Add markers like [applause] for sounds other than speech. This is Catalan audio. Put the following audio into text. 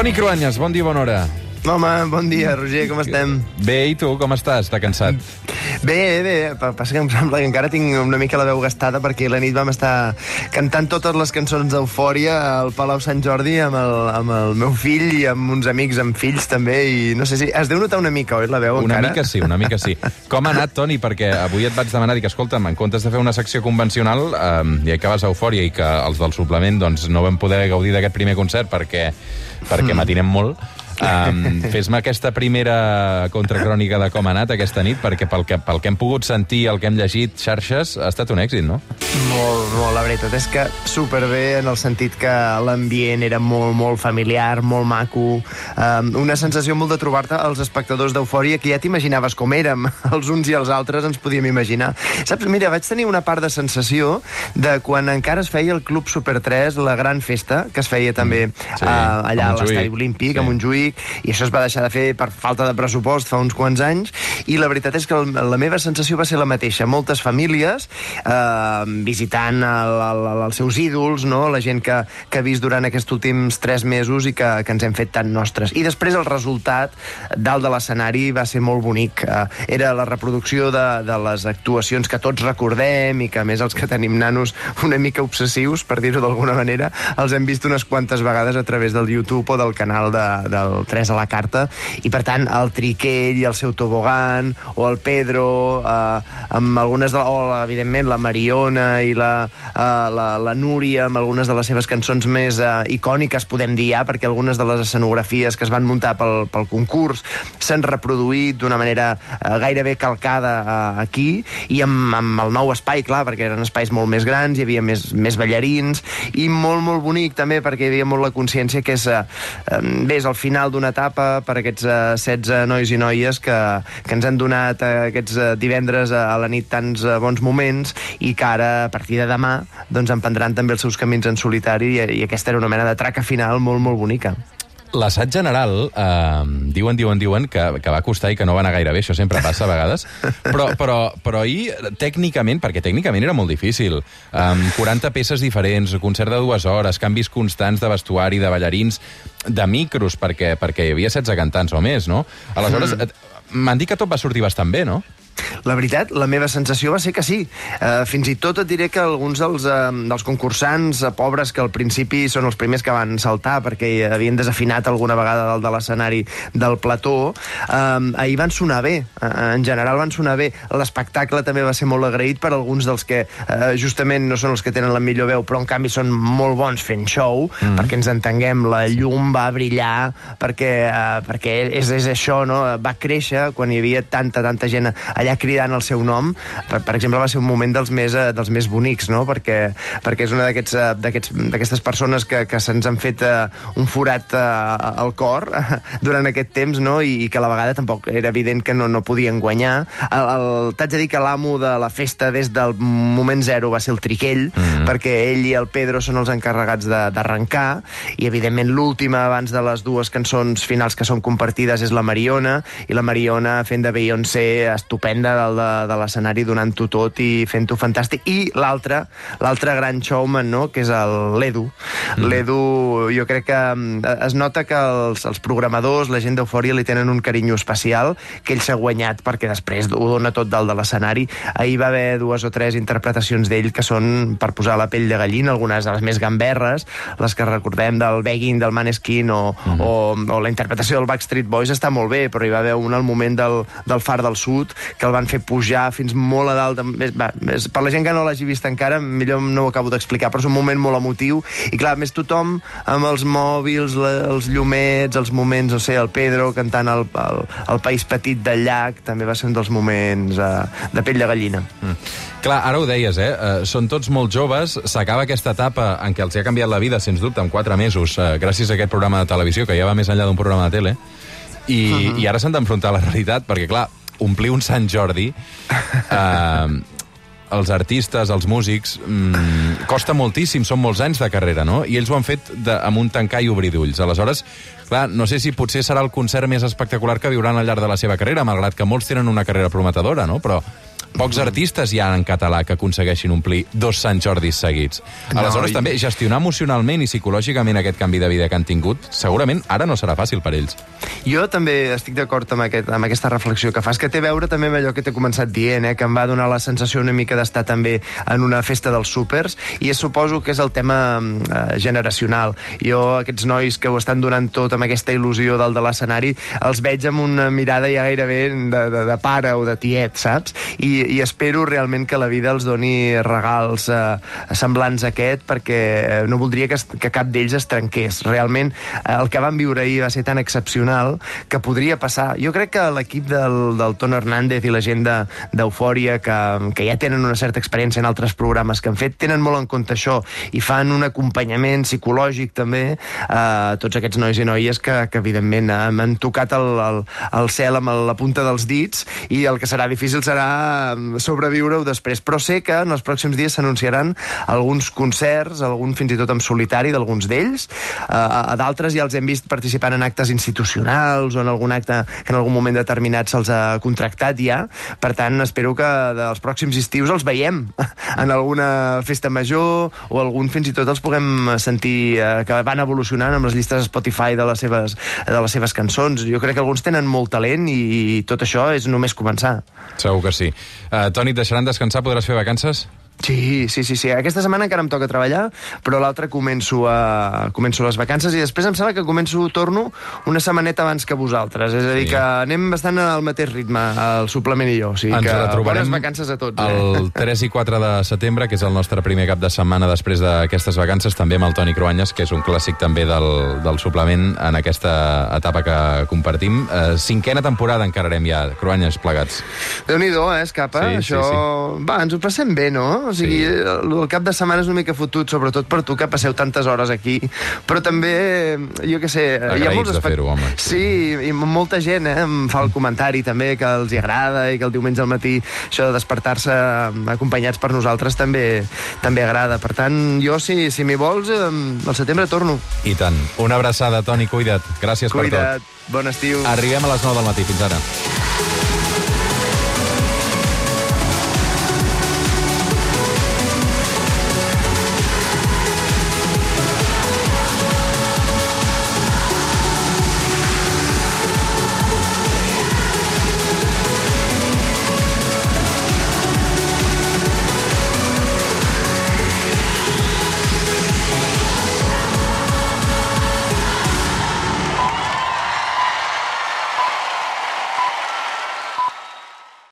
Toni Cruanyes, bon dia, bona hora. Home, bon dia, Roger, com estem? Bé, i tu, com estàs? T'ha cansat? Bé, bé, pa- passa que em sembla que encara tinc una mica la veu gastada perquè la nit vam estar cantant totes les cançons d'Eufòria al Palau Sant Jordi amb el, amb el meu fill i amb uns amics amb fills també i no sé si... Es deu notar una mica, oi, la veu Una encara? mica sí, una mica sí. Com ha anat, Toni? Perquè avui et vaig demanar, dic, escolta'm, en comptes de fer una secció convencional, eh, i que vas a Eufòria i que els del suplement doncs, no vam poder gaudir d'aquest primer concert perquè, perquè matinem molt, Um, Fes-me aquesta primera contracrònica de com ha anat aquesta nit, perquè pel que, pel que hem pogut sentir, el que hem llegit, xarxes, ha estat un èxit, no? Molt, molt, la veritat és que superbé en el sentit que l'ambient era molt, molt familiar, molt maco, um, una sensació molt de trobar-te als espectadors d'Eufòria que ja t'imaginaves com érem, [laughs] els uns i els altres ens podíem imaginar. Saps, mira, vaig tenir una part de sensació de quan encara es feia el Club Super 3, la gran festa, que es feia també sí, uh, allà a l'estadi olímpic, Sí. a Montjuïc, i això es va deixar de fer per falta de pressupost fa uns quants anys, i la veritat és que la meva sensació va ser la mateixa. Moltes famílies eh, visitant el, el, el, els seus ídols, no? la gent que, que ha vist durant aquests últims tres mesos i que, que ens hem fet tan nostres. I després el resultat dalt de l'escenari va ser molt bonic. Eh, era la reproducció de, de les actuacions que tots recordem i que més els que tenim nanos una mica obsessius, per dir-ho d'alguna manera, els hem vist unes quantes vegades a través del YouTube o del canal de, del 3 a la carta. I per tant el Triquell i el seu tobogan o el Pedro eh, amb algunes de, o la, evidentment la Mariona i la, eh, la, la Núria amb algunes de les seves cançons més eh, icòniques podem dir ja perquè algunes de les escenografies que es van muntar pel, pel concurs s'han reproduït d'una manera eh, gairebé calcada eh, aquí i amb, amb el nou espai, clar, perquè eren espais molt més grans, hi havia més, més ballarins i molt, molt bonic també perquè hi havia molt la consciència que és, eh, eh, bé, és el final d'una etapa per aquests eh, 16 nois i noies que, que ens han donat eh, aquests eh, divendres a la nit tants eh, bons moments i que ara, a partir de demà, doncs emprendran també els seus camins en solitari i, i aquesta era una mena de traca final molt, molt bonica. L'assaig general, eh, diuen, diuen, diuen que, que va costar i que no va anar gaire bé, això sempre passa a vegades, però, però, però ahir, tècnicament, perquè tècnicament era molt difícil, um, 40 peces diferents, concert de dues hores, canvis constants de vestuari, de ballarins, de micros, perquè, perquè hi havia 16 cantants o més, no? Aleshores, mm. m'han dit que tot va sortir bastant bé, no? La veritat, la meva sensació va ser que sí. Uh, fins i tot et diré que alguns dels, uh, dels concursants uh, pobres que al principi són els primers que van saltar perquè havien desafinat alguna vegada dalt de l'escenari del plató, uh, ahir van sonar bé. Uh, en general van sonar bé. L'espectacle també va ser molt agraït per alguns dels que uh, justament no són els que tenen la millor veu, però en canvi són molt bons fent show, mm. perquè ens entenguem, la llum va brillar, perquè, uh, perquè és, és això, no? va créixer quan hi havia tanta, tanta gent allà cridant el seu nom. Per, per exemple, va ser un moment dels més, eh, dels més bonics, no? perquè, perquè és una eh, d'aquestes persones que, que se'ns han fet eh, un forat eh, al cor eh, durant aquest temps no? I, i que a la vegada tampoc era evident que no, no podien guanyar. T'haig de dir que l'amo de la festa des del moment zero va ser el Triquell, mm -hmm. perquè ell i el Pedro són els encarregats de- d'arrencar, i evidentment l'última abans de les dues cançons finals que són compartides és la Mariona, i la Mariona fent de Beyoncé estupenda dalt de, de l'escenari donant-ho tot i fent-ho fantàstic. I l'altre, l'altre gran showman, no?, que és l'Edu. Mm. L'Edu, jo crec que mm, es nota que els, els programadors, la gent d'Eufòria, li tenen un carinyo especial, que ell s'ha guanyat perquè després ho dona tot dalt de l'escenari. Ahir va haver dues o tres interpretacions d'ell que són per posar la pell de gallina, algunes de les més gamberres, les que recordem del Begging, del Maneskin o, mm o, o la interpretació del Backstreet Boys està molt bé, però hi va haver un al moment del, del Far del Sud que el van fer pujar fins molt a dalt. de- Va, és, per la gent que no l'hagi vist encara, millor no ho acabo d'explicar, però és un moment molt emotiu. I clar, més tothom amb els mòbils, la, els llumets, els moments, no sé, el Pedro cantant el, el, el País Petit del llac, també va ser un dels moments uh, de pell de gallina. Mm. Clar, ara ho deies, eh? Uh, són tots molt joves, s'acaba aquesta etapa en què els hi ha canviat la vida, sens dubte, en quatre mesos, uh, gràcies a aquest programa de televisió, que ja va més enllà d'un programa de tele, i, uh -huh. i ara s'han d'enfrontar a la realitat, perquè, clar, omplir un Sant Jordi... Uh, els artistes, els músics, mmm, costa moltíssim, són molts anys de carrera, no? I ells ho han fet de, amb un tancar i obrir d'ulls. Aleshores, clar, no sé si potser serà el concert més espectacular que viuran al llarg de la seva carrera, malgrat que molts tenen una carrera prometedora, no? Però Pocs artistes hi ha en català que aconsegueixin omplir dos Sant Jordis seguits. No, Aleshores, i- també, gestionar emocionalment i psicològicament aquest canvi de vida que han tingut, segurament ara no serà fàcil per ells. Jo també estic d'acord amb, aquest, amb aquesta reflexió que fas, que té a veure també amb allò que t'he començat dient, eh, que em va donar la sensació una mica d'estar també en una festa dels súpers, i suposo que és el tema eh, generacional. Jo, aquests nois que ho estan donant tot amb aquesta il·lusió del de l'escenari, els veig amb una mirada ja gairebé de, de, de pare o de tiet, saps? I, I espero realment que la vida els doni regals eh, semblants a aquest, perquè no voldria que, es, que cap d'ells es trenqués. Realment, eh, el que van viure ahir va ser tan excepcional que podria passar. Jo crec que l'equip del, del Ton Hernández i la gent de- d'Eufòria, que, que ja tenen una certa experiència en altres programes que han fet, tenen molt en compte això i fan un acompanyament psicològic també a tots aquests nois i noies que, que evidentment han, han tocat el, el, el cel amb la punta dels dits i el que serà difícil serà sobreviure-ho després. Però sé que en els pròxims dies s'anunciaran alguns concerts, algun fins i tot en solitari d'alguns d'ells. Uh, a d'altres ja els hem vist participant en actes institucionals o en algun acte que en algun moment determinat se'ls ha contractat ja. Per tant, espero que dels pròxims estius els veiem [laughs] en alguna festa major o algun fins i tot els puguem sentir eh, que van evolucionant amb les llistes Spotify de les seves, de les seves cançons. Jo crec que alguns tenen molt talent i tot això és només començar. Segur que sí. Uh, Toni, et deixaran descansar? Podràs fer vacances? Sí, sí, sí, sí. Aquesta setmana encara em toca treballar, però l'altra començo, a... començo les vacances i després em sembla que començo, torno una setmaneta abans que vosaltres. És a dir, Sí. que anem bastant al mateix ritme, el suplement i jo. O sigui Ens que retrobarem vacances a tots. Eh? el 3 i 4 de setembre, que és el nostre primer cap de setmana després d'aquestes vacances, també amb el Toni Cruanyes, que és un clàssic també del, del suplement en aquesta etapa que compartim. Eh, cinquena temporada encararem ja, Cruanyes plegats. Déu-n'hi-do, eh, escapa. Sí, sí, Això... sí. Va, ens ho passem bé, no? O sigui, Sí. el, el cap de setmana és una mica fotut, sobretot per tu, que passeu tantes hores aquí. Però també, jo què sé... hi ha Agraïts molts de fer-ho, home. Sí, i molta gent eh, em fa el comentari també que els hi agrada i que el diumenge al matí això de despertar-se acompanyats per nosaltres també també agrada. Per tant, jo, si, si m'hi vols, eh, al setembre torno. I tant. Una abraçada, Toni, cuida't. Gràcies per Cuida't, bon estiu. tot. Arribem a les 9 del matí. Fins ara.